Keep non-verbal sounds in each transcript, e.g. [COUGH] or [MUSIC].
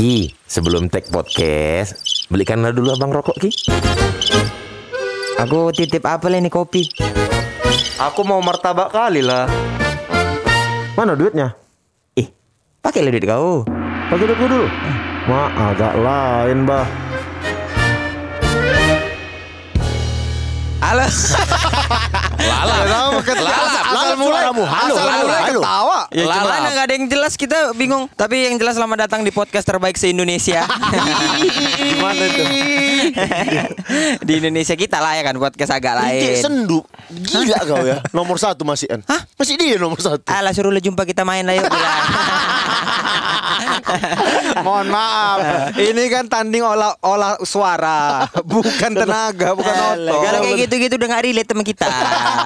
Ki, sebelum tag podcast, belikanlah dulu abang rokok Ki. Aku titip apa ini kopi? Aku mau martabak kali lah. Mana duitnya? Ih, pakai duit kau. Pakai duit dulu. Ma, agak lain, bah. Halo. Lalap. Lalap. Asal mulai kamu. Halo, Asal halo, mulai halo. ketawa. Ya gimana nggak ada yang jelas kita bingung. Tapi yang jelas selamat datang di podcast terbaik se Indonesia. [LAUGHS] Gimana itu? [LAUGHS] di Indonesia kita lah ya kan podcast agak lain. sendu Gila [LAUGHS] kau ya Nomor satu masih kan Hah? Masih dia nomor satu Alah suruh lu jumpa kita main lah yuk. [LAUGHS] Mohon maaf. Ini kan tanding olah olah suara, bukan tenaga, bukan otot. Kalau kayak gitu-gitu udah gak relate sama kita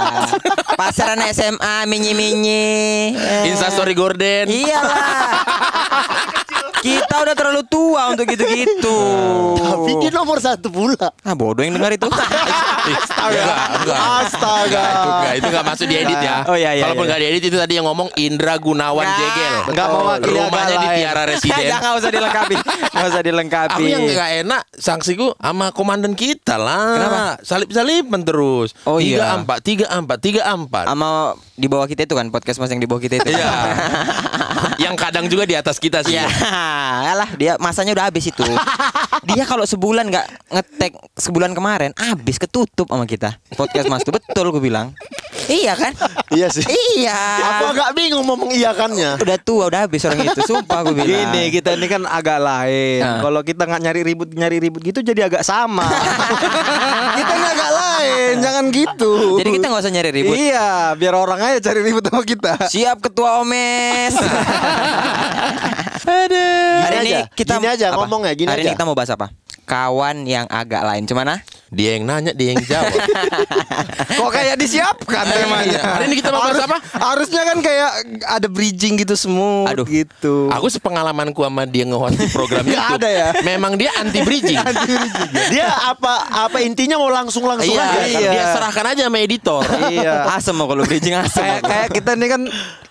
[LAUGHS] Pasaran SMA Minyi-minyi. Instastory Gordon. Iyalah [LAUGHS] Kita udah terlalu tua untuk gitu-gitu Tapi dia nomor satu pula Ah bodoh yang dengar itu [LAUGHS] Astaga. Enggak. Astaga Itu enggak, itu enggak masuk diedit ya. Oh, iya, iya, Kalaupun iya. enggak diedit itu tadi yang ngomong Indra Gunawan Nggak. Jegel. Nggak mewakili Rumahnya agak di. Tiara [LAUGHS] Residen. Jangan usah dilengkapi Gak usah dilengkapi Aku yang nggak enak sanksiku sama komandan kita lah. Kenapa? Salip-salipan terus. Oh, tiga iya. empat, tiga empat, tiga empat. Sama di bawah kita itu kan Podcast mas yang di bawah kita itu Iya. [LAUGHS] yang kadang juga di atas kita sih. Ya, alah dia masanya udah habis itu. [LAUGHS] Dia kalau sebulan nggak ngetek sebulan kemarin, habis ketutup sama kita. Podcast Mas tuh betul gue bilang. Iya kan? Iya sih Iya. Aku agak bingung mau mengiyakannya Udah tua, udah habis orang itu. Sumpah gue bilang. Gini kita ini kan agak lain. Ah. Kalau kita nggak nyari ribut nyari ribut gitu jadi agak sama. [LAUGHS] kita ini agak lain, [LAUGHS] jangan gitu. Jadi kita nggak usah nyari ribut. Iya, biar orang aja cari ribut sama kita. Siap ketua Omes. [LAUGHS] Aduh. Hari ini aja, kita gini aja, ngomongnya, gini Hari ini kita mau bahas apa? Kawan yang agak lain. Cuman ah? Dia yang nanya, dia yang jawab. [LAUGHS] Kok kayak disiapkan temanya? Hari ini kita mau bahas Harus- apa? Harusnya kan kayak ada bridging gitu semua Aduh. gitu. Aku sepengalamanku sama dia nge-host di program Nggak YouTube. ada ya? Memang dia anti bridging. [LAUGHS] Dia apa apa intinya mau langsung-langsung Iya, aja iya. dia serahkan aja sama editor. iya. Asem mau kalau bridging asem. kayak kayak kita ini kan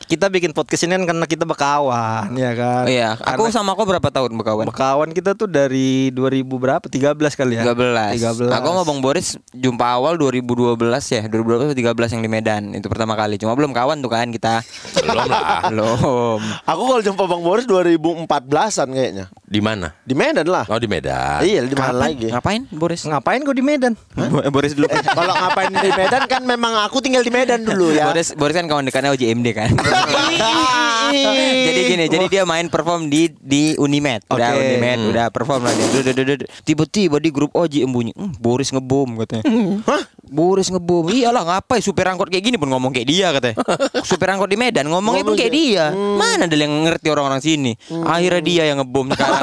kita bikin podcast ini kan karena kita berkawan ya kan. Iya, aku Karena sama kau berapa tahun berkawan? berkawan kita tuh dari 2000 berapa? 13 kali ya. 13. 13. Aku sama Bang Boris jumpa awal 2012 ya, 2012 atau 13 yang di Medan. Itu pertama kali. Cuma belum kawan tuh kan kita. Belum lah. belum. Aku kalau jumpa Bang Boris 2014an kayaknya Di mana? Di Medan lah Oh di Medan. Iya di mana lagi Ngapain Boris? Ngapain kau di Medan? Boris dulu. Kalau ngapain di Medan kan memang aku tinggal di Medan dulu ya Boris Boris kan kawan dekatnya OJMD kan. [LAUGHS] jadi gini, jadi dia main perform di di Unimed. Udah Oke. Unimed, udah perform lah dia. Duh. Tiba-tiba di grup OJ bunyi, "Hmm, Boris ngebom katanya. [LAUGHS] Hah? Boris ngebom. Iyalah ngapain supir angkot kayak gini pun ngomong kayak dia katanya. [LAUGHS] supir angkot di Medan ngomongnya pun Ngomong kayak dia. Mana ada yang ngerti orang-orang sini. Akhirnya dia yang ngebom sekarang.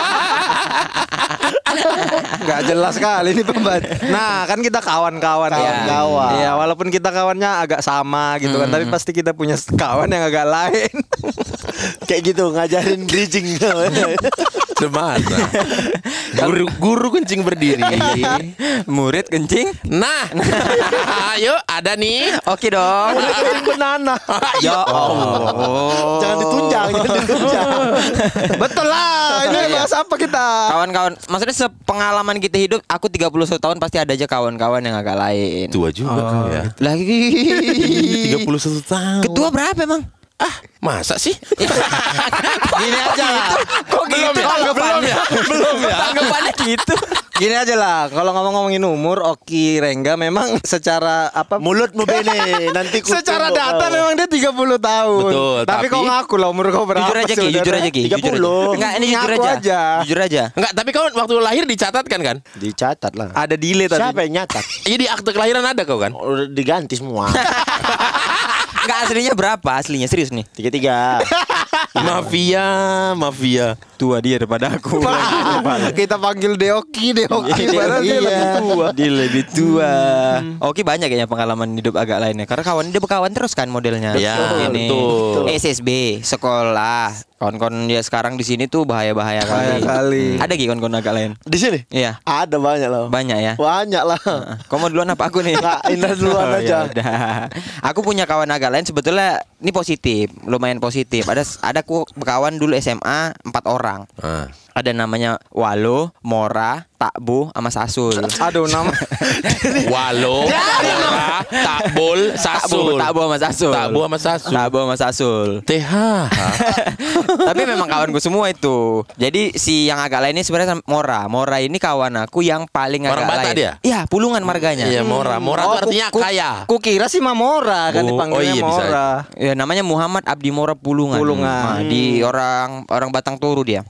Nggak jelas sekali ini pembahasan. Nah, kan kita kawan-kawan. ya. Kawan-kawan. Iya, walaupun kita kawannya agak sama gitu kan, tapi pasti kita punya kawan yang agak lain. [LAUGHS] Kayak gitu ngajarin bridging [LAUGHS] Semana. Guru guru kencing berdiri. [LAUGHS] Murid kencing. Nah, ayo ada nih. Oke dong. Kencing banana ya Allah. Jangan ditunjang Jangan ditunjang Betul lah. Ini Iya. bahas apa kita? Kawan-kawan, maksudnya sepengalaman kita hidup, aku 31 tahun pasti ada aja kawan-kawan yang agak lain. Tua juga kau ya. Lagi [LAUGHS] 31 tahun. Ketua berapa emang? Ah, masa sih? [LAUGHS] Gini aja lah. Kok Belum gitu ya? Belum ya? [LAUGHS] Belum ya? Tanggapannya gitu. Gini aja lah, kalau ngomong-ngomongin umur, Oki Rengga memang secara apa? Mulutmu bene Nanti ku Secara data memang dia 30 tahun. Betul, Tapi, tapi- kau ngaku lah umur kau berapa? Jujur aja Ki, jujur aja Ki. Jujur aja. 30. Enggak, ini jujur aja. aja. Jujur aja. Enggak, tapi kau waktu lahir dicatatkan kan? Dicatat lah Ada delay tadi. Siapa yang nyatat? Jadi akte kelahiran ada kau kan? Udah diganti semua [LAUGHS] Enggak aslinya berapa? Aslinya serius nih. Tiga-tiga Mafia, mafia. Tua dia daripada aku. Kita panggil Deoki, Deoki. Iya, Padahal dia lebih tua. Dia lebih tua. Oke banyak kayaknya pengalaman hidup agak lainnya. Karena kawan dia berkawan terus kan modelnya. Iya, Ini betul. SSB sekolah. Kawan-kawan dia sekarang di sini tuh bahaya-bahaya Bahaya kali. kali. Ada gak kawan-kawan agak lain? Di sini? Iya. Ada banyak lah Banyak ya. Banyak lah Kau mau duluan apa aku nih? Indra duluan Oh, aja. yaudah. Aku punya kawan agak lain sebetulnya ini positif, lumayan positif. Ada ada aku berkawan dulu SMA empat orang. Ah. Ada namanya Walo, Mora, Takbo, sama Sasul. Aduh nama Walo, Mora, Takbol, Takbo, Sasul. Takbo sama Sasul. Takbo sama Sasul. Takbo sama Sasul. TH. [LAUGHS] Tapi memang kawanku semua itu. Jadi si yang agak lainnya sebenarnya Mora. Mora ini kawan aku yang paling Orang agak lain. dia? Iya, pulungan marganya. Iya, Mora. Mora Oh, itu artinya ku- ku- kaya. Kukira sih Mamora kan Oh, dipanggilnya oh iya, bisa. Mora. Ya, namanya Muhammad Abdi Mora Pulungan. Pulungan. Nah, di orang orang Batang Toru dia. [LAUGHS]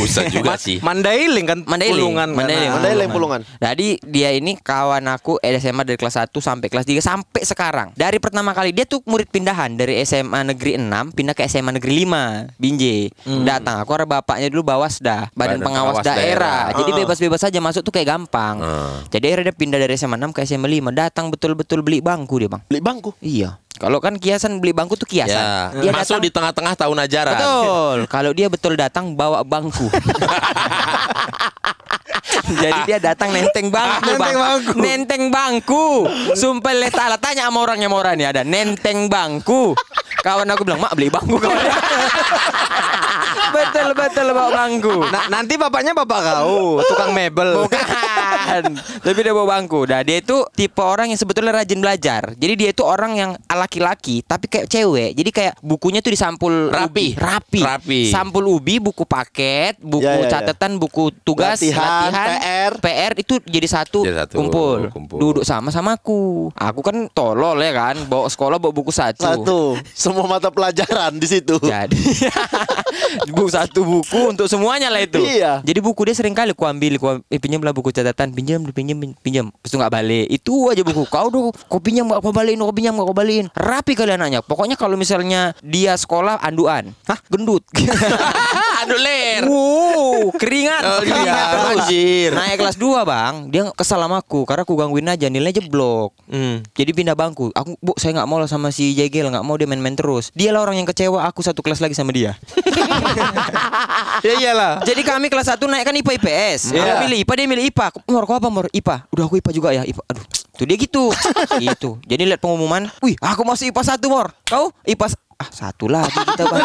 Usah juga sih. Mandailing kan Mandailing, Pulungan kan. Mandailing, Ah. Mandailing Pulungan. Jadi dia ini kawan aku SMA dari kelas 1 sampai kelas 3 sampai sekarang. Dari pertama kali dia tuh murid pindahan dari SMA Negeri 6 pindah ke SMA Negeri 5 Binjai. Datang aku ada bapaknya dulu Bawasda, Badan, Badan Pengawas, Pengawas Daerah. Daerah. Jadi bebas-bebas saja masuk tuh kayak gampang. Ah. Jadi akhirnya dia pindah dari SMA 6 ke SMA 5. Datang betul-betul beli bangku dia, Bang. Beli bangku. Iya. Kalau kan kiasan beli bangku tuh kiasan. Ya, Dia masuk datang di tengah-tengah tahun ajaran. Betul. Kalau dia betul datang bawa bangku. [LAUGHS] [LAUGHS] Jadi dia datang nenteng bangku, Nenteng Bang. bangku. Nenteng bangku. Sumpah lihat ta'ala tanya sama orangnya Mora nih ada nenteng bangku. Kawan aku bilang, "Mak, beli bangku kawan." [LAUGHS] betul betul bawa bangku. Nah, nanti bapaknya bapak kau, tukang mebel. Bukan. Tapi dia bawa bangku. Nah, dia itu tipe orang yang sebetulnya rajin belajar. Jadi dia itu orang yang laki-laki tapi kayak cewek. Jadi kayak bukunya tuh disampul Rapi. ubi. rapi. Rapi. Sampul ubi, buku paket, buku Ya, ya, ya. catatan, buku tugas, Latihan, PR. PR itu jadi satu, Jadi satu, kumpul. kumpul. Duduk sama sama aku. Aku kan tolol ya kan, bawa sekolah bawa buku satu. Satu. Semua mata pelajaran di situ. Jadi [LAUGHS] buku satu buku untuk semuanya lah itu. Iya. Jadi buku dia sering kali ku ambil, ku eh, pinjam lah buku catatan, pinjam, pinjam, pinjam. Terus itu nggak balik. Itu aja buku. Kau tuh kau pinjam nggak kau balikin, kau pinjam nggak kau balikin. Rapi kali anaknya. Pokoknya kalau misalnya dia sekolah anduan, hah gendut. [LAUGHS] Aduh ler. Wow, keringat. Oh, iya, keringat terus. Anjir. Naik kelas 2 bang, dia kesal sama aku karena aku gangguin aja nilainya jeblok. Hmm. Jadi pindah bangku. Aku, bu, saya nggak mau lah sama si Jegel, nggak mau dia main-main terus. Dia lah orang yang kecewa. Aku satu kelas lagi sama dia. [LAUGHS] ya iyalah. Jadi kami kelas 1 naik kan IPA IPS. Aku Iya. milih IPA dia milih IPA. Mor, kau apa Mor? IPA. Udah aku IPA juga ya IPA. Aduh, tuh dia gitu. [LAUGHS] gitu. Jadi lihat pengumuman, wih, aku masuk IPA 1 Mor. Kau IPA ah satu lagi kita bang.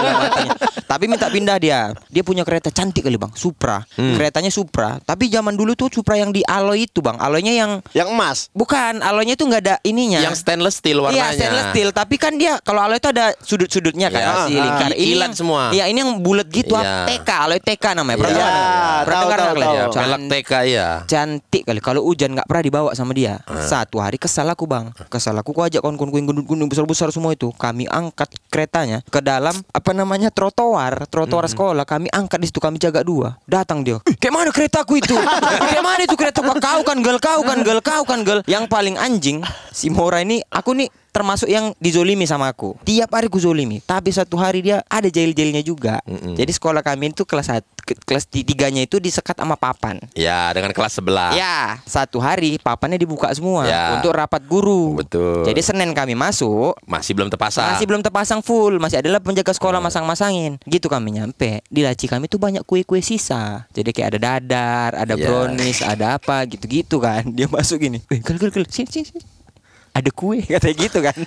Tapi minta pindah dia. Dia punya kereta cantik kali bang, Supra. Keretanya Supra. Tapi zaman dulu tuh Supra yang di alloy itu bang. Alloynya yang Yang emas. bukan, alloynya itu nggak ada ininya. Yang stainless steel Iya warnanya. stainless steel Tapi kan dia Kalau alloy itu ada sudut-sudutnya kan Iya. Masih Ah, lingkar kilat yang, semua. Iya ini yang bulat gitu Iya. TK Alloy TK namanya Pernah Iya. dengar? Pernah Tahu, dengar tahu, tahu. Ya, Can- pelek TK ya. Cantik kali Kalau hujan nggak pernah dibawa sama dia Ah. Satu hari kesal aku bang Kesal aku Ku ajak kawan-kawan gendut-gendut besar-besar semua itu Kami angkat keretanya Ke dalam Apa namanya Trotoar Trotoar Hmm. sekolah. Kami angkat di situ Kami jaga dua. Datang dia. "Ih, Kayak mana keretaku itu? [LAUGHS] Kayak mana itu kereta? Kau kan gel Kau kan gel Kau kan. Gel Yang paling anjing Si Mora ini Aku nih termasuk yang dizolimi sama aku. Tiap hari ku zolimi, tapi satu hari dia ada jahil-jahilnya juga. Jadi sekolah kami itu kelas satu, ke- kelas ti- tiganya itu disekat sama papan. Ya, dengan kelas sebelah. Ya, satu hari papannya dibuka semua Ya. untuk rapat guru. Betul. Jadi Senin kami masuk, Masih belum terpasang. masih belum terpasang full, masih adalah penjaga sekolah masang-masangin. Gitu kami nyampe. Di laci kami tuh banyak kue-kue sisa. Jadi kayak ada dadar, ada Ya. brownies, ada apa gitu-gitu kan. [LAUGHS] Dia masuk gini. "Eh, gel gel gel, sini sini. sini." Ada kue [LAUGHS] katanya gitu kan.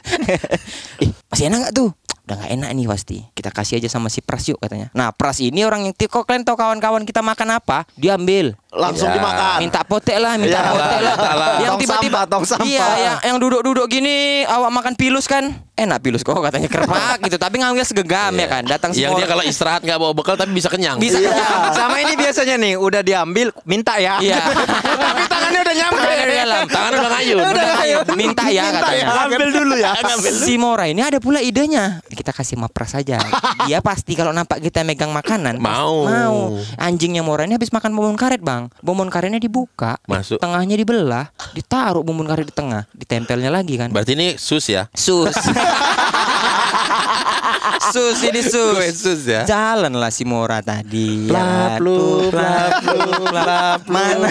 [LAUGHS] eh, masih enak gak tuh? Udah gak enak nih pasti Kita kasih aja sama si Pras yuk katanya Nah Pras ini orang yang Kok kalian tahu kawan-kawan kita makan apa? Dia ambil Langsung Ya. dimakan. Minta potek lah, minta Ya. potek lah. Yang tiba-tiba sampah, tong sampah. Iya, yang, yang duduk-duduk gini awak makan pilus kan? Enak pilus kok katanya kerpak gitu, tapi ngambil segegam ya kan. Datang Yang dia kalau istirahat nggak bawa bekal tapi bisa kenyang. bisa Iya. kenyang. Sama ini biasanya nih, udah diambil, minta ya. Iya. [LAUGHS] Tapi tangannya udah nyampe. Tangannya di dalam. [LAUGHS] Tangan udah ngayun. Udah ngayun. Minta ya katanya. Ambil dulu ya. Si Mora ini ada pula idenya. Kita kasih mapras saja. Dia pasti kalau nampak kita megang makanan Mau. Mau. Anjingnya Mora ini habis makan bombon karet, Bang. Bombon karetnya dibuka, Masuk. tengahnya dibelah, ditaruh bombon karet di tengah, ditempelnya lagi kan. Berarti ini sus ya. Sus. [LAUGHS] sus ini sus. Kue sus ya. Jalan lah si Mora tadi. Plap, Ya, lu, plap, lu, plap. Mana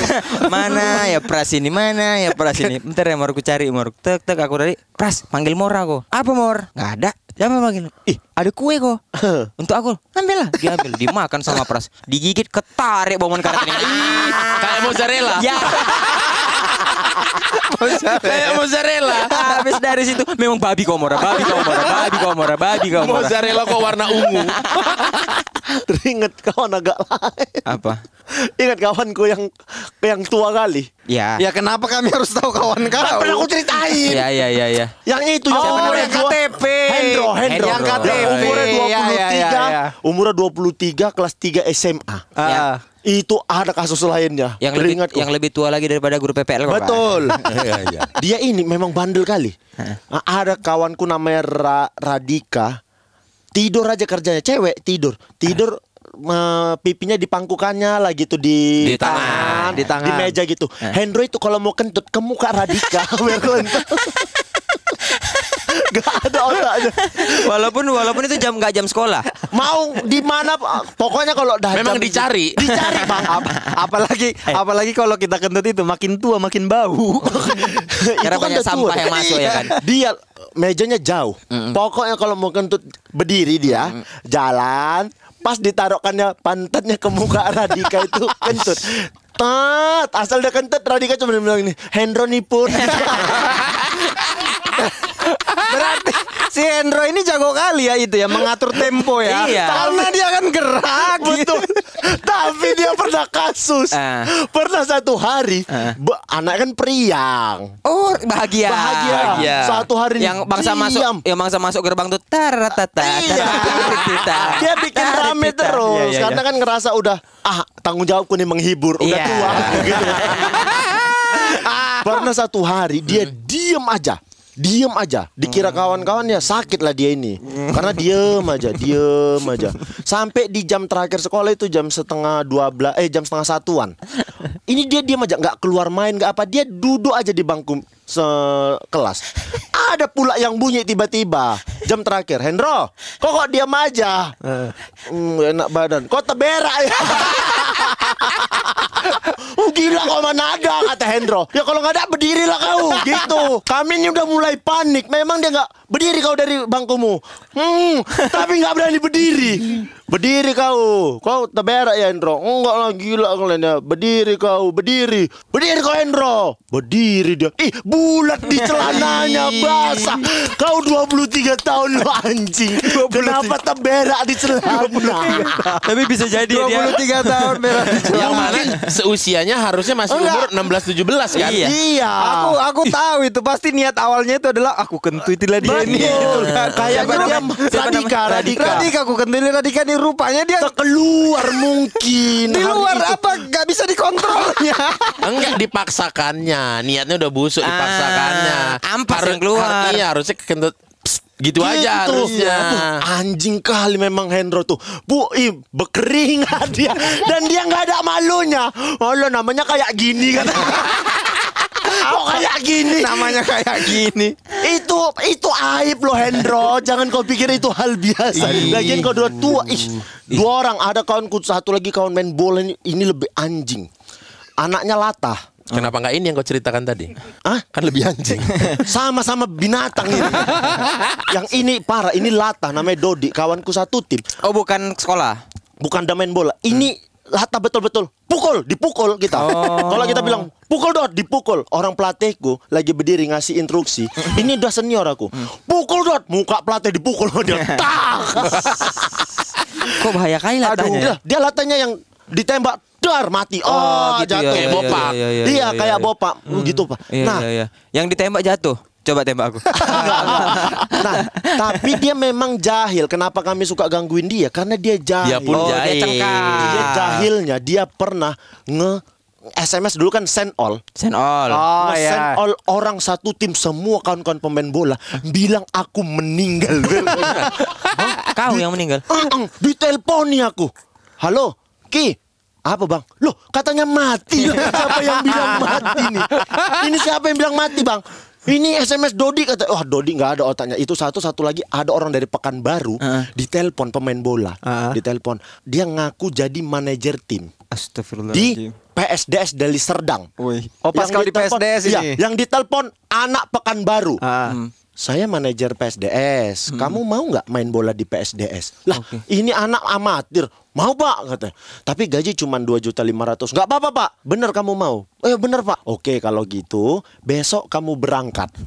mana ya Pras ini mana ya Pras ini. Bentar ya Mor aku cari Mor. Tek tek aku dari Pras panggil Mora kok. Apa Mor? Nggak ada. Siapa panggil? Ih, ada kue kok. Untuk aku. Ambil lah. Diambil, dimakan sama Pras. Digigit ketarik bomongan karet ini. Kayak mozzarella. Ya. Kayak mozzarella. Habis dari situ memang babi kau Mora, babi kau Mora, babi kau Mora, babi kau Mora. Mozzarella kok warna ungu. [LAUGHS] Teringat kawan agak lain. Apa? Ingat kawanku yang yang tua kali. Ya. Ya kenapa kami harus tahu kawan Kan kau? pernah aku ceritain. Ya ya ya ya. Yang itu yang Oh, yang dua- KTP. Hendro, Hendro. Yang KTP. umurnya Ya, 23, ya, ya, ya. umurnya 23 kelas 3 SMA. Ah. Itu ada kasus lainnya. Yang lebih Teringatku. yang lebih tua lagi daripada guru PPL kok, Pak. Betul. [LAUGHS] Dia ini memang bandel kali. Ah, Ada kawanku namanya Ra- Radika. Tidur aja kerjanya cewek tidur. Tidur eh, pipinya di pangkukannya lah gitu di, Di tangan, di tangan. di meja gitu. Hendro itu kalau mau kentut ke muka Radika [LAUGHS] biar kentut. [LAUGHS] Gak ada otaknya. Walaupun walaupun itu jam nggak jam sekolah. Mau di mana pokoknya kalau dah Memang jam- dicari. Dicari Bang. [LAUGHS] Ap- apalagi apalagi kalau kita kentut itu makin tua makin bau. Karena [LAUGHS] Itu kan banyak udah tua. sampah yang masuk ya kan. Dia mejanya jauh. Pokoknya kalau mau kentut berdiri dia, jalan, pas ditaruhkannya pantatnya ke muka [LAUGHS] Radika itu kentut. Tat, asal dia kentut Radika cuma bilang ini, Hendro nipun. Berarti si Hendro ini jago kali ya itu ya mengatur tempo ya. Iya. Karena dia kan gerak gitu. [LAUGHS] Tapi dia pernah kasus. Ah. Pernah satu hari, be- anak kan periang. Oh, bahagia. Bahagia. Satu hari yang bangsa diam. masuk yang bangsa masuk gerbang tuh taratata. Iya. Dia bikin rame terus Iya, iya, karena iya. kan ngerasa udah ah tanggung jawabku nih menghibur, udah Iya. tua gitu. [LAUGHS] Pernah satu hari dia diem aja. Diem aja, dikira kawan-kawannya sakit lah dia ini. Karena diem aja, diem aja. Sampai di jam terakhir sekolah itu jam setengah dua belas, eh jam setengah satuan. Ini dia diem aja, nggak keluar main, nggak apa. Dia duduk aja di bangku sekelas Ada pula yang bunyi tiba-tiba. Jam terakhir, Hendro, kok kok diam aja? Hmm, enak badan, kok teberak ya [LAUGHS] Oh gila kau mana ada kata Hendro. Ya kalau nggak ada berdirilah kau. Gitu. Kami ini udah mulai panik. Memang dia nggak berdiri kau dari bangkumu. Hmm Tapi nggak berani berdiri. Berdiri kau. Kau teberak ya Hendro. Enggak lah gila kalian ya. Berdiri kau Berdiri. Berdiri kau Hendro. Berdiri dia. Ih bulat di celananya [LAUGHS] basah. Kau 23 tahun lo anjing. Kenapa teberak di celana? [LAUGHS] Tapi bisa jadi dia. 23 tahun merah di celana. Yang mana seusianya harusnya masih Enggak. umur 16 17 kan? Iya. Iya Aku aku tahu itu. Pasti niat awalnya itu adalah aku kentuitilah dia ini. Kayak Siapa dia namanya? Siapa Radika? Radika. Radika aku kentuitin Radika nih rupanya dia keluar mungkin. di luar apa nggak bisa dikontrolnya. [LAUGHS] Enggak dipaksakannya, niatnya udah busuk Ah, dipaksakannya. ampas yang keluar. iya, harusnya kentut psst, gitu, aja Gitu. harusnya. Tuh, anjing kali memang Hendro tuh. Bu, ih, berkeringat dia dan dia nggak ada malunya. Allah namanya kayak gini kan. [LAUGHS] Oh kayak gini? Namanya kayak gini. itu itu aib loh Hendro. Jangan kau pikir itu hal biasa. Lagian kau dua tua ih. Dua orang ada kawanku satu lagi kawan main bola ini, ini lebih anjing. Anaknya latah. Kenapa nggak ini yang kau ceritakan tadi? Hah? Kan lebih anjing. [LAUGHS] sama-sama binatang ini. Yang ini parah ini latah namanya Dodi kawanku satu tim. Oh, bukan sekolah. bukan main bola. Ini latah betul-betul pukul dipukul kita. Kalau kita bilang pukul dot dipukul. Orang pelatihku lagi berdiri ngasih instruksi ini udah senior aku. Pukul dot muka pelatih dipukul. [LAUGHS] Dia [LAUGHS] tak. Kok bahaya kali Aduh, latahnya. dia, dia latahnya yang ditembak dar mati. Oh, Oh, gitu ya, jatuh ya, bopak. ya, ya, ya, iya ya, kayak ya. bopak. Gitu pak. Iya, nah. iya, iya. Yang ditembak jatuh. Coba tembak aku. [LAUGHS] nah tapi dia memang jahil kenapa kami suka gangguin dia karena dia jahil Dia pun oh, dia jahil. cengkak. Dia jahilnya dia pernah nge SMS dulu kan send all. Send all. Oh nge send all orang satu tim semua kawan-kawan pemain bola bilang aku meninggal. [LAUGHS] Kau yang meninggal. Ang, diteleponi aku. Halo, Ki. Apa bang? Loh katanya mati [LAUGHS] Siapa yang bilang mati nih Ini siapa yang bilang mati bang ini SMS Dodi kata, wah Dodi nggak ada otaknya. Itu satu satu lagi ada orang dari Pekanbaru Heeh. ditelepon pemain bola, Heeh. ditelepon. Dia ngaku jadi manajer tim di. PSDS Deli Serdang. Wih. Oh pas Yang kau di PSDS ini. yang ditelepon anak Pekanbaru. Ah. Saya manajer PSDS. Kamu mau nggak main bola di PSDS? Lah, Oke. ini anak amatir. Mau pak katanya. Tapi gaji cuma 2 juta 500. Nggak apa-apa pak. Bener kamu mau? Oh ya bener pak. Oke kalau gitu besok kamu berangkat. [LAUGHS]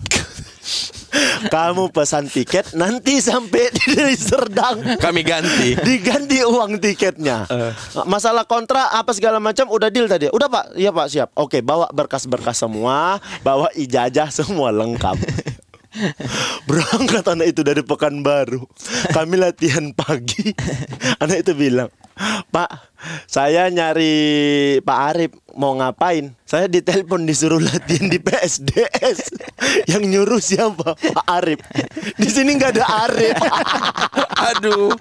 Kamu pesan tiket nanti sampai di Deli Serdang Kami ganti. [LAUGHS] diganti uang tiketnya. Masalah kontrak apa segala macam udah deal tadi. Udah Pak, iya Pak siap. Oke, bawa berkas-berkas semua, bawa ijazah semua lengkap. [LAUGHS] [LAUGHS] Berangkat anak itu dari Pekanbaru. Kami latihan pagi. [LAUGHS] Anak itu bilang, Pak, saya nyari Pak Arif mau ngapain? Saya ditelepon disuruh latihan di PSDS. [LAUGHS] Yang nyuruh siapa? Pak Arif. Di sini nggak ada Arif. [LAUGHS] Aduh.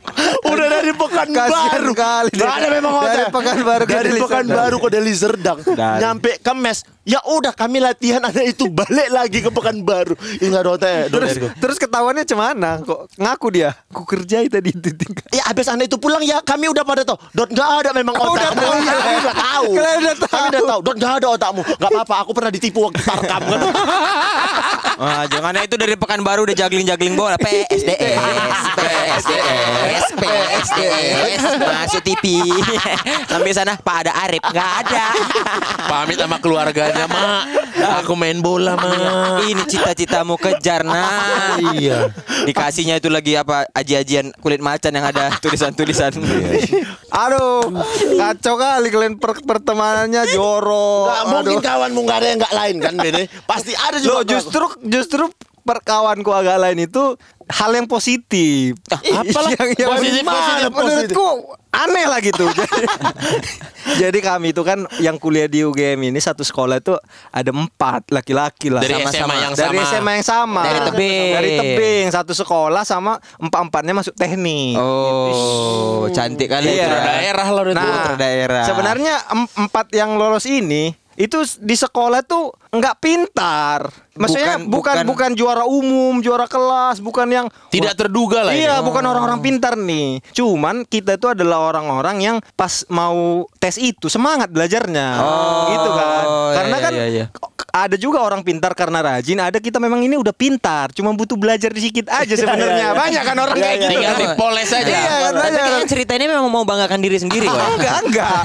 Udah dari Pekanbaru. Kasihan kali dia. ada memang Dari hotel. Pekanbaru Dari Pekanbaru ke Deli Serdang. Dan- Nyampe ke mes. Ya udah kami latihan anak itu balik lagi ke Pekanbaru. Ini nggak ada hotel. Terus terus ketahuannya cemana? Kok ngaku dia? Ku kerjai tadi itu. Ya habis anak itu pulang ya kami udah pada tahu. Dot nggak ada memang otak. udah tahu udah tahu. Kalian udah tahu. Kami udah tahu. Dot nggak ada otakmu. Nggak apa-apa. Aku pernah ditipu waktu tarkam kan. [LAUGHS] Wah, jangan itu dari Pekanbaru udah juggling-juggling bola. PSDS, PSDS, PSDS. Masuk TV. Sampai sana Pak ada Arif, nggak ada. Pamit sama keluarganya, Mak. Aku main bola, Mak. Ini cita-citamu kejar nah. Iya. Dikasihnya itu lagi apa aji-ajian kulit macan yang ada tulisan-tulisan. Aduh, kacau kali kalian per pertemanannya jorok. Nggak mungkin kawanmu nggak ada yang nggak lain kan Bene. Pasti ada juga. Loh, justru justru perkawanku agak lain itu hal yang positif. apalah? yang, yang Positif, positif, positif. Menurutku aneh lah gitu. [LAUGHS] jadi, jadi kami itu kan yang kuliah di UGM ini satu sekolah itu ada empat laki-laki lah. Dari Sama-sama. SMA yang dari sama. SMA yang sama. Dari tebing. Dari tebing satu sekolah sama empat-empatnya masuk teknik. Oh, cantik kali Iya. itu. Putra daerah loh itu. Putra daerah. Sebenarnya em- empat yang lolos ini itu di sekolah tuh nggak pintar. Maksudnya Bukan- bukan, bukan juara umum, juara kelas, bukan yang Tidak terduga lah ini. Iya, bukan orang-orang pintar nih. Cuman kita itu adalah orang-orang yang pas mau tes itu semangat belajarnya. Oh, gitu kan. Karena iya, kan iya, iya. ada juga orang pintar karena rajin, ada kita memang ini udah pintar, cuma butuh belajar sedikit aja [LAUGHS] sebenarnya. Banyak kan orang kayak gitu. Tinggal kan? dipoles aja. Iya, kan Tapi banyak. kayaknya cerita ini memang mau banggakan diri sendiri kok. enggak, enggak.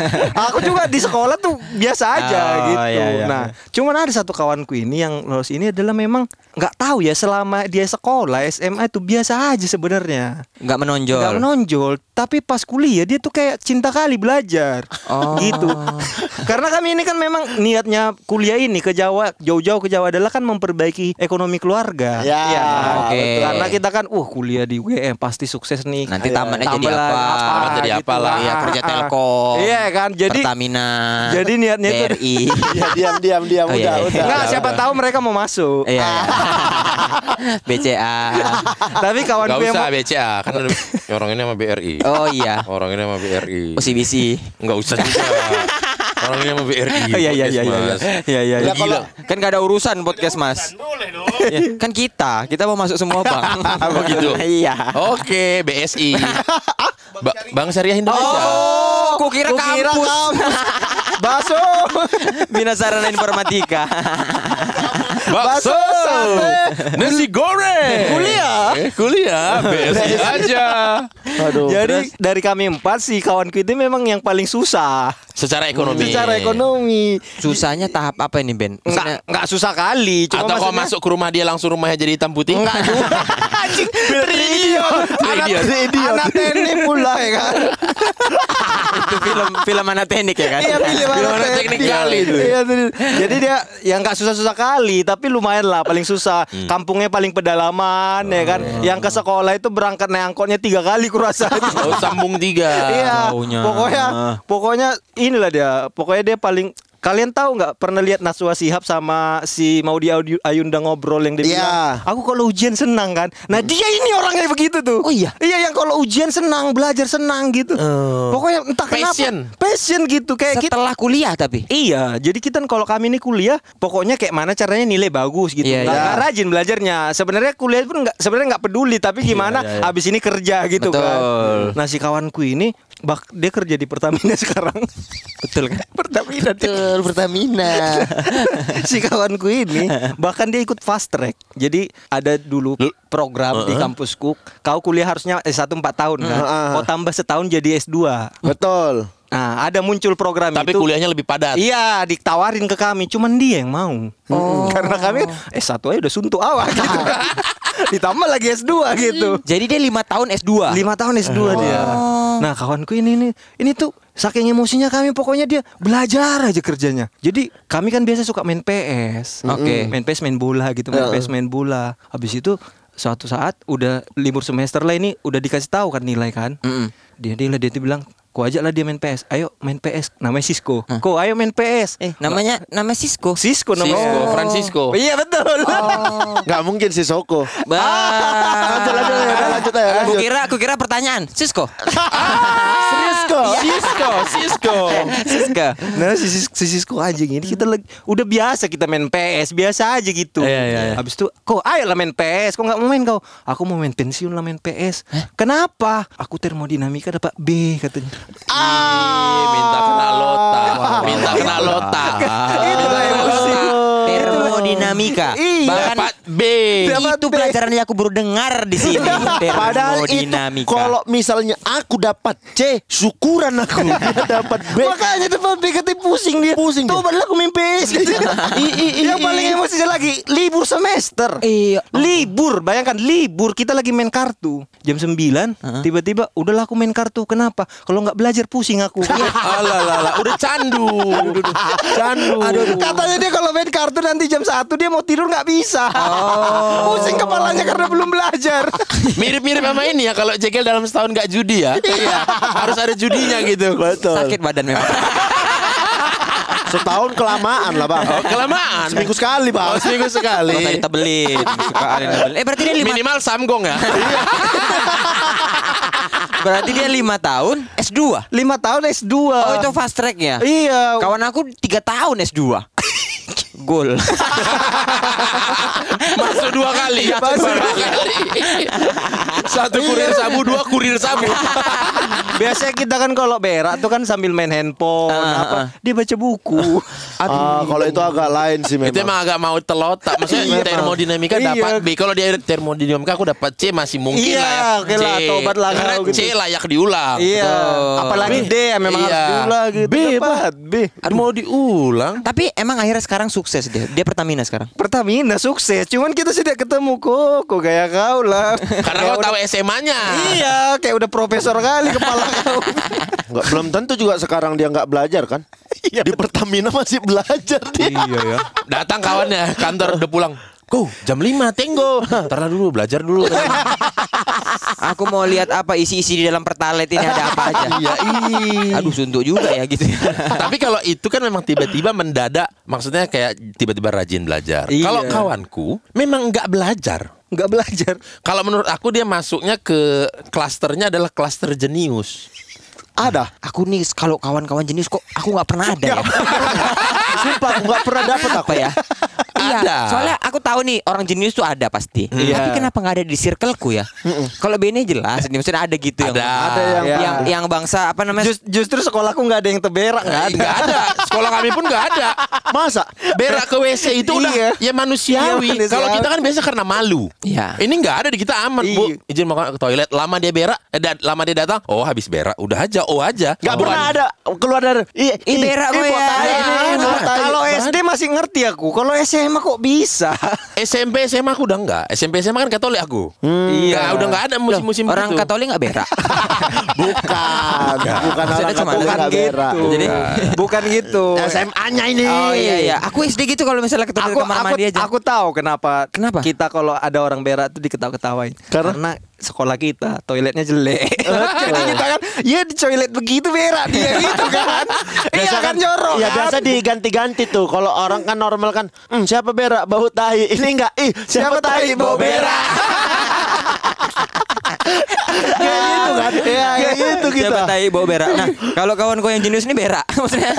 Aku juga di sekolah tuh biasa aja Oh, gitu. iya, iya. Nah, cuman ada satu kawanku ini yang lolos ini adalah memang nggak tahu ya selama dia sekolah SMA itu biasa aja sebenarnya. Nggak menonjol. Nggak menonjol, tapi pas kuliah dia tuh kayak cinta kali belajar. Oh. Gitu. [LAUGHS] Karena kami ini kan memang niatnya kuliah ini ke Jawa, jauh-jauh ke Jawa adalah kan memperbaiki ekonomi keluarga. Ya, Iya kan? oke. Karena kita kan uh kuliah di UGM pasti sukses nih. Nanti tamatnya jadi apa? Tamat jadi apa lah. Iya, Ah, kerja ah, ah. Telkom. Iya kan? Jadi Pertamina. jadi niatnya itu- BRI. [LAUGHS] Ya diam diam diam Oh, udah iya. udah. Enggak, siapa tahu mereka mau masuk. Iya. [LAUGHS] iya. BCA. Tapi Gak kawanku yang usah mau- BCA kan [LAUGHS] orang ini sama BRI. Oh iya. Orang ini sama BRI. OCBC. Enggak usah juga. Orang ini sama BRI. Oh, iya iya iya iya. Iya iya. Ya, iya. kalau- Kan gak ada urusan podcast Mas. Ya, kan kita, kita mau masuk semua bang. Begitu. [LAUGHS] Iya. Oke, BSI. Ba- Bank Syariah Indonesia. Oh, aku kira Kukira kampus. kampus. Baso. Bina Sarana Informatika. Bakso. sate. Nasi goreng. Kuliah. Eh, kuliah. [LAUGHS] BSI aja. Aduh. Jadi dari kami empat sih kawanku itu memang yang paling susah Secara ekonomi. secara ekonomi. Susahnya tahap apa ini Ben? Enggak enggak susah kali, cuma Atau kalau masuk ke rumah dia langsung rumahnya jadi hitam putih? Enggak juga. [LAUGHS] Anjing, idiot. Anak Idiot. anak teknik pula ya kan. [LAUGHS] itu film film anak teknik ya kan? Iya, Film anak teknik kali itu. Iya. Jadi dia yang enggak susah-susah kali, tapi lumayan lah paling susah. Hmm. Kampungnya paling pedalaman ya kan. Oh. Yang ke sekolah itu berangkat naik angkotnya tiga kali kurasa. Oh, sambung tiga. Iya, pokoknya pokoknya inilah dia. Pokoknya dia paling Kalian tahu nggak pernah lihat Naswa Sihab sama si Maudi Ayu- Ayunda ngobrol yang dia Iya. bilang, aku kalau ujian senang kan. Nah dia ini orangnya begitu tuh. Oh iya? Iya yang kalau ujian senang, belajar senang gitu. Pokoknya entah Passion. kenapa. Passion gitu kayak kita. Setelah kuliah tapi. Iya, jadi kita kalau kami ini kuliah, pokoknya kayak mana caranya nilai bagus gitu. Iya, iya. nggak rajin belajarnya. Sebenarnya kuliah pun nggak sebenarnya nggak peduli, tapi gimana iya, iya. abis ini kerja gitu Betul. kan. Nah si kawanku ini, bak dia kerja di Pertamina [LAUGHS] sekarang. Betul kan? Pertamina. dia. Betul Pertamina. [LAUGHS] si kawanku ini bahkan dia ikut fast track. Jadi ada dulu program di kampusku. Kau kuliah harusnya S1 4 tahun kan. Heeh. Kau tambah setahun jadi S2. Betul. Nah, ada muncul program Tapi itu. kuliahnya lebih padat. Iya, ditawarin ke kami, cuman dia yang mau. Karena kami eh satu aja udah suntuk awal gitu. [LAUGHS] Ditambah lagi S2 gitu. Jadi dia lima tahun S2. Lima tahun S2 dia. Nah kawanku ini ini ini tuh saking emosinya kami pokoknya dia belajar aja kerjanya. Jadi kami kan biasa suka main PS. Oke. Main PS main bola gitu, main PS main bola. Habis itu suatu saat udah libur semester lah ini udah dikasih tahu kan nilai kan. Mm-mm. Dia dia dia tuh bilang Kau ajak lah dia main PS Ayo main PS Namanya Cisco Kau ayo main PS Eh, namanya nama Cisco. Cisco namanya Cisco, Francisco. Oh, Iya betul [LAUGHS] Nggak mungkin si Soko. Bah. Lanjut lanjut ya, lanjut ya. Aku Lanjut. kira aku kira pertanyaan Cisco. Serius [LAUGHS] kok? Cisco, Cisco. Cisco. Nah si, si Cisco anjing ini kita lagi udah biasa kita main PS biasa aja gitu. Iya, iya, iya. Habis itu kok ayo lah main PS. Kok nggak mau main kau? Aku mau main pensiun lah main PS. Kenapa? Aku termodinamika dapat B katanya. Ih, minta kena lota. Minta kena lota. Itulah emosi. Termodinamika. Bahkan B. Dapat itu B. pelajaran yang aku baru dengar di sini. [LAUGHS] Padahal itu kalau misalnya aku dapat C, syukuran aku. [LAUGHS] Dia dapat B. Makanya dapat B katanya pusing dia. Pusing. Tuh aku main PS. [LAUGHS] Yang paling emosinya lagi libur semester. Iya. Libur, bayangkan libur kita lagi main kartu jam 9 tiba-tiba udahlah aku main kartu. Kenapa? Kalau nggak belajar pusing aku. Alah, alah. Udah candu. Candu. Katanya dia kalau main kartu nanti jam 1 dia mau tidur nggak bisa. Pusing kepalanya karena belum belajar. [LAUGHS] Mirip-mirip sama ini ya kalau Jekyll dalam setahun gak judi ya. Iya. Harus ada judinya gitu. Betul. Sakit badan memang. [LAUGHS] Setahun kelamaan lah bang. Oh, kelamaan. Seminggu sekali bang. Oh, seminggu sekali. Kalau tadi tebelin. Eh berarti dia lima Minimal samgong ya. [LAUGHS] berarti dia lima tahun S2. 5 tahun S2. Oh itu fast tracknya. Iya. Kawan aku tiga tahun S2. Gol. [LAUGHS] Masuk dua kali. Masuk dua kali. Satu kurir sabu, dua kurir sabu. [LAUGHS] Biasanya kita kan kalau berak tuh kan sambil main handphone Ah, apa ah. dia baca buku. Ah, kalau itu agak lain sih Itu memang. emang agak mau telotak. Maksudnya Iya. termodinamika Iya. dapat B. Kalau dia termodinamika aku dapat C masih mungkin Iya, lah ya. lah, C. tobat lah Karena gitu. C layak diulang. Iya, apalagi B. D ya memang harus Iya. diulang gitu. B, Dapat B. Aduh, mau diulang. Tapi emang akhirnya sekarang sukses dia. Dia Pertamina sekarang. Pertamina sukses, cuman kita sudah ketemu kok, kok kayak kau lah. [LAUGHS] Karena kau tahu SMA-nya. Iya, kayak udah profesor kali kepala [LAUGHS] kau. Nggak, belum tentu juga sekarang dia nggak belajar kan? Iya, Di Pertamina masih belajar dia. Iya ya. Datang kawannya kantor udah pulang. Go, jam 5 tenggo. Ntar dulu belajar dulu. [LAUGHS] Aku mau lihat apa isi-isi di dalam pertalite ini ada apa aja. [LAUGHS] Iya. Aduh suntuk juga ya gitu. [LAUGHS] Tapi kalau itu kan memang tiba-tiba mendadak, maksudnya kayak tiba-tiba rajin belajar. Iya. Kalau kawanku memang nggak belajar. Nggak belajar. Kalau menurut aku dia masuknya ke klasternya adalah klaster jenius. Ada. Aku nih kalau kawan-kawan jenis kok aku nggak pernah ada ya. [LAUGHS] Sumpah aku nggak pernah dapat aku Apa ya? Iya, Ada. soalnya aku tahu nih orang jenius tuh ada pasti. Iya. Tapi kenapa nggak ada di circleku ya? Kalau Bene jelas, nih maksudnya ada gitu yang Ada. Ada yang Ya. yang yang bangsa apa namanya? Jus- justru sekolahku nggak ada yang teberak, nggak ada. Nggak ada. Sekolah kami pun nggak ada. Masa? Berak ke WC itu udah Iya. ya manusiawi. Iya, manusiawi. Kalau kita kan biasa karena malu. Iya. Ini nggak ada di kita aman, Bu. Iya. Izin mau ke toilet, lama dia berak, eh, da- lama dia datang, oh habis berak, udah aja, oh aja. Nggak Bukan- pernah ada keluar dari. Ih, Ih, berak gue ya. Iya, ini, iya, iya. Kalau SD masih ngerti aku, kalau SMA kok bisa? [LAUGHS] SMP SMA aku udah enggak. SMP SMA kan Katolik aku. Iya. Nggak, udah enggak ada musim-musim orang gitu. Katolik nggak berak. [LAUGHS] Bukan, bukan Maksudnya orang Katolik bukan nggak berak. gitu. Jadi bukan gitu. SMA-nya ini. Oh iya iya. Aku SD gitu kalau misalnya ketemu Aku kamar aku, mandi aja. aku tahu kenapa. Kenapa? Kita kalau ada orang berak tuh diketawa-ketawain. Karena? Sekolah kita toiletnya jelek. Jadi [LAUGHS] kita kan, ya di toilet begitu berak dia [LAUGHS] gitu kan. Iya kan jorok Iya kan? biasa diganti-ganti tuh. Kalau orang kan normal kan, hmm, siapa berak bau tai. Ini enggak, ih siapa, Siapa tai tai bau bau berak. [LAUGHS] Kayak gitu kan? Iya, Kayak gitu kita. Siapa tai bau berak. Nah, kalau kawan kau yang jenius ini berak [LAUGHS] maksudnya.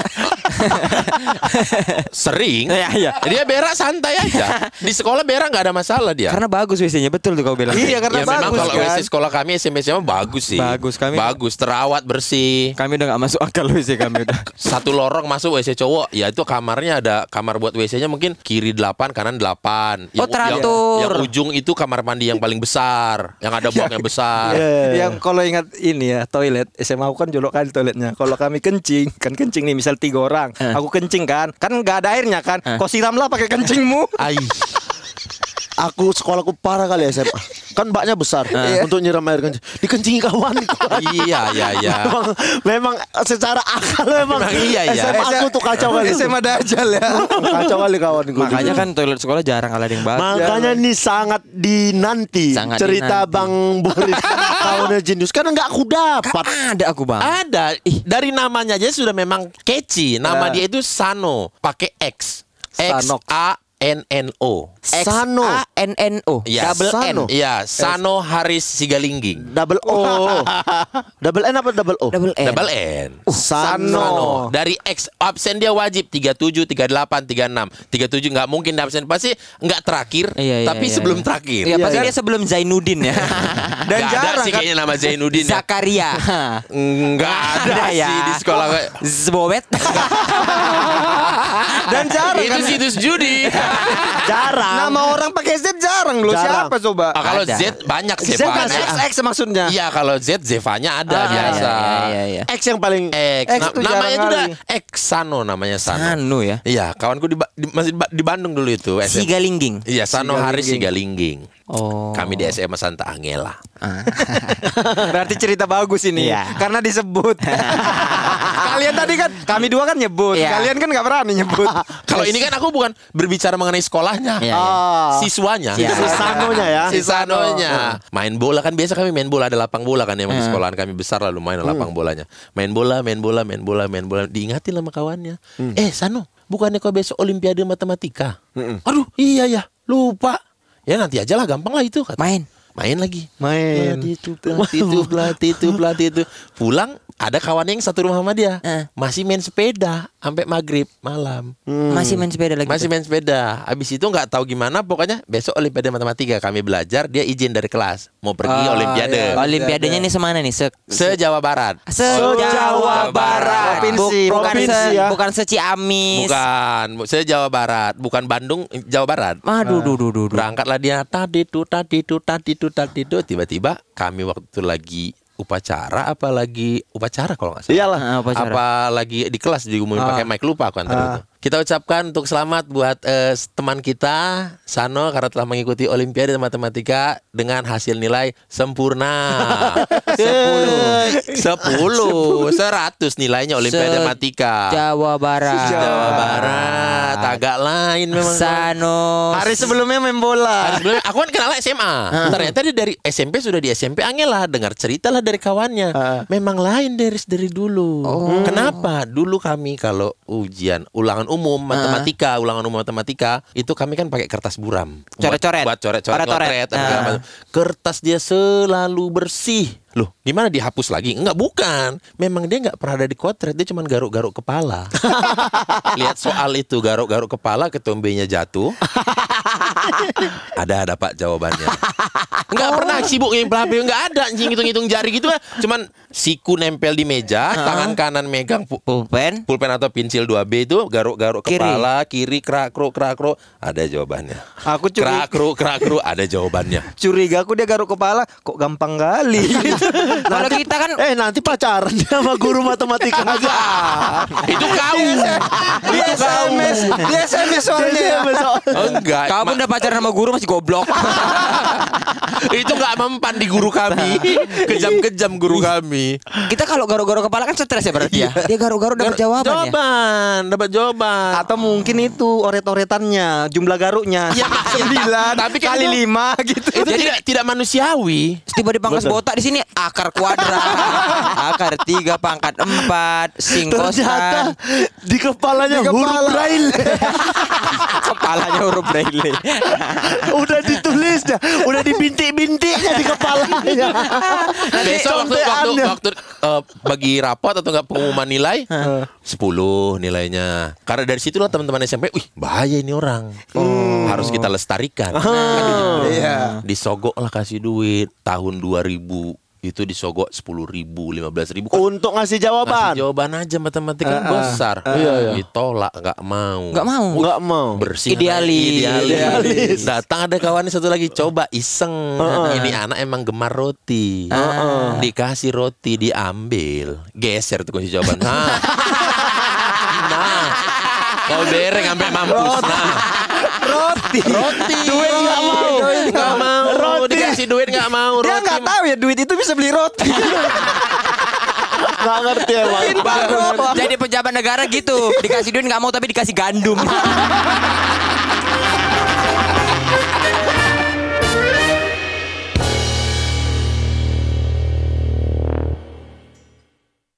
Sering. Iya, iya. Dia berak santai aja. Di sekolah berak nggak ada masalah dia. Karena bagus WC-nya betul tuh kau bilang. Iya, karena ya memang bagus kalau kan. WC sekolah kami SMP SMA bagus sih. Bagus, kami- Bagus, terawat bersih. Kami udah nggak masuk akal [LAUGHS] WC kami udah. Satu lorong masuk WC cowok, ya itu kamarnya ada kamar buat WC-nya mungkin kiri 8, kanan 8. Oh, teratur. Yang, yang ujung itu kamar mandi yang paling besar, yang ada buangnya besar. Iya. Yang kalau ingat ini ya toilet SMA aku kan jolok kali toiletnya. Kalau kami kencing kan kencing nih misal tiga orang, aku kencing kan, kan nggak ada airnya kan, kau siramlah pakai kencingmu. Aku sekolahku parah kali SMA. Kan baknya besar untuk nyiram air kencing. Dikencingi kawan. Iya, iya, iya. memang, memang secara akal memang, Memang iya, iya. SMA aku tuh kacau kali. SMA dajal ya. kacau kali kawan gue. Makanya kan toilet sekolah jarang ada yang bagus. Makanya nih sangat dinanti Sangat cerita dinanti. Bang Boris [LAUGHS] kawannya Jenius karena nggak aku dapat. Ada aku bang. Ada. Ih, dari namanya aja sudah memang catchy. Nama dia itu Sano, pakai X. X. A N N O. X Sano. A N N O. Iya, Double N. Sano. Iya, Sano Haris Sigalingging. Double O. [LAUGHS] double N apa double O? Double N. Double N. Sano. Sano. Dari X absen dia wajib 37, 38, 36. 37 nggak mungkin absen pasti nggak terakhir, Iya, iya, tapi iya, sebelum iya. terakhir. Iya, pasti Iya. dia sebelum Zainuddin ya. [LAUGHS] Dan Nggak ada jarang sih kan. kayaknya nama Zainuddin ya. Zakaria. [LAUGHS] Enggak ada, Ada ya. sih di sekolah. Zbobet. Dan jarang Itu kan. situs judi. Jarang. Nama orang pakai Z jarang loh. Jarang. Siapa coba? Ah, kalau Ada. Z banyak Z Zevanya. kan XX maksudnya. Iya kalau Z Zevanya ada Ah, biasa. iya, iya, iya. X yang paling X, X Na- tuh namanya jarang udah kali. X Sano namanya Sano. Sano ya. Iya, kawanku di, Ba- di masih di Ba- di Bandung dulu itu. SM. Sigalingging. Iya, Sano Haris Sigalingging. Oh. Kami di SMA Santa Angela. [LAUGHS] Berarti cerita bagus ini Iya. Karena disebut [LAUGHS] Kalian tadi kan Kami dua kan nyebut Iya. Kalian kan gak berani nyebut [LAUGHS] Kalau ini kan aku bukan berbicara mengenai sekolahnya, Iya, iya. Ah. siswanya. Iya. si Sanonya ya. Si Sanonya. Main bola kan biasa kami main bola ada lapang bola kan emang di Hmm. sekolahan kami besar lah lumayan lapang bolanya. Main bola, main bola, main bola, main bola. Diingatin sama kawannya. Eh Sano, bukannya kau besok Olimpiade Matematika? Aduh, iya ya, lupa. Ya nanti aja lah, gampang lah itu. kata. Main. Main lagi. Main. Pelatih itu, pelatih itu, pelatih itu, pelatih itu. Pulang ada kawan yang satu rumah sama dia. Eh. Masih main sepeda sampai maghrib malam. Masih main sepeda lagi. Masih tuh? main sepeda. Habis itu nggak tahu gimana pokoknya besok Olimpiade Matematika kami belajar, dia izin dari kelas mau pergi Ah, Olimpiade. iya. Olimpiadenya ini semana nih? Se Se Jawa Barat. Se Jawa Barat. Provinsi, Bu- bukan provinsi se ya. bukan se Ciamis. Bukan, se Jawa Barat, bukan Bandung, Jawa Barat. Aduh, duh, duh, duh, duh. Berangkatlah dia tadi tuh tadi tuh tadi tuh tadi tuh tiba-tiba kami waktu lagi upacara apa lagi upacara kalau nggak salah. Iyalah. Ah, upacara. apa lagi di kelas diumumin pakai mic lupa aku antara itu. Kita ucapkan untuk selamat buat eh, teman kita Sano karena telah mengikuti Olimpiade Matematika dengan hasil nilai sempurna. [LAUGHS] Sepuluh, sepuluh, seratus nilainya Olimpiade Se- Matematika. Jawa Barat. Jawa Barat, agak lain memang. Sano. Hari sebelumnya main bola Hari sebelumnya aku kan kenal SMA. Ternyata dia dari SMP sudah di SMP Angela dengar cerita lah dari kawannya. Memang lain dari dari dulu. Kenapa? Dulu kami kalau ujian ulangan umum matematika, ulangan umum matematika itu kami kan pakai kertas buram. Buat- Coret-coret. Buat coret-coret, Ah. segala macam. Kertas dia selalu bersih. Loh, gimana dihapus lagi? Enggak, bukan. Memang dia nggak pernah ada di kotret, dia cuma garuk-garuk kepala. [LAUGHS] Lihat soal itu garuk-garuk kepala, ketombenya jatuh. ada ada Pak jawabannya. Enggak pernah sibuk yang pelapis, enggak ada hitung-hitung jari gitu kan. Cuman siku nempel di meja, tangan kanan megang pu- Pulpen. pulpen atau pensil 2B itu garuk-garuk Kiri. kepala, kiri krak-kruk krak-kruk, ada jawabannya. Aku curi- krak-kruk krak-kruk ada jawabannya. [LAUGHS] Curiga aku dia garuk kepala Kok gampang kali [LAUGHS] Kalau kita kan Eh nanti pacaran dia sama guru matematika aja. [LAUGHS] itu kau. Di SMS Di SMS soalnya ya. Enggak. ma- udah pacaran sama guru masih goblok. itu enggak mempan di guru kami. Kejam-kejam guru kami. Kita kalau garuk-garuk kepala kan stres ya berarti ya. Dia garuk-garuk dapat jawaban ya. Jawaban, dapat jawaban. Atau mungkin itu oret-oretannya Jumlah garuknya Ya, [LAUGHS] Sembilan tapi Kali itu- lima gitu itu tidak tidak manusiawi. Tiba di pangkas botak di sini akar kuadrat, [LAUGHS] akar tiga pangkat empat, sing Ternyata kosan, di kepalanya Di huruf kepala. braille. [LAUGHS] kepalanya huruf braille. udah ditulisnya, udah dibintik-bintiknya di kepalanya. [LAUGHS] Besok waktu waktu waktu eh, bagi rapot atau enggak pengumuman nilai 10 nilainya. Karena dari situlah teman-teman SMP, wih bahaya ini orang. Harus kita lestarikan. Kan iya. Disogok lah kasih duit tahun 2000 itu disogok sepuluh ribu, lima belas ribu. Kan Untuk ngasih ngasih jawaban. jawaban aja matematika kan Ah, ah. besar. Iya, iya. Ditolak, nggak mau. Nggak mau. Enggak mau. bersih Idealis. idealis. datang ada kawannya satu lagi coba iseng ini anak emang gemar roti dikasih roti diambil geser tuh kunci jawaban nah [LAUGHS] nah kau bereng sampai mampus nah Roti. roti Duit nggak mau. nggak mau Roti. dikasih duit nggak mau roti nggak tahu ya duit itu bisa beli roti. Gak ngerti ya, emang. Jadi pejabat negara gitu, dikasih duit nggak mau tapi dikasih gandum. [LAUGHS]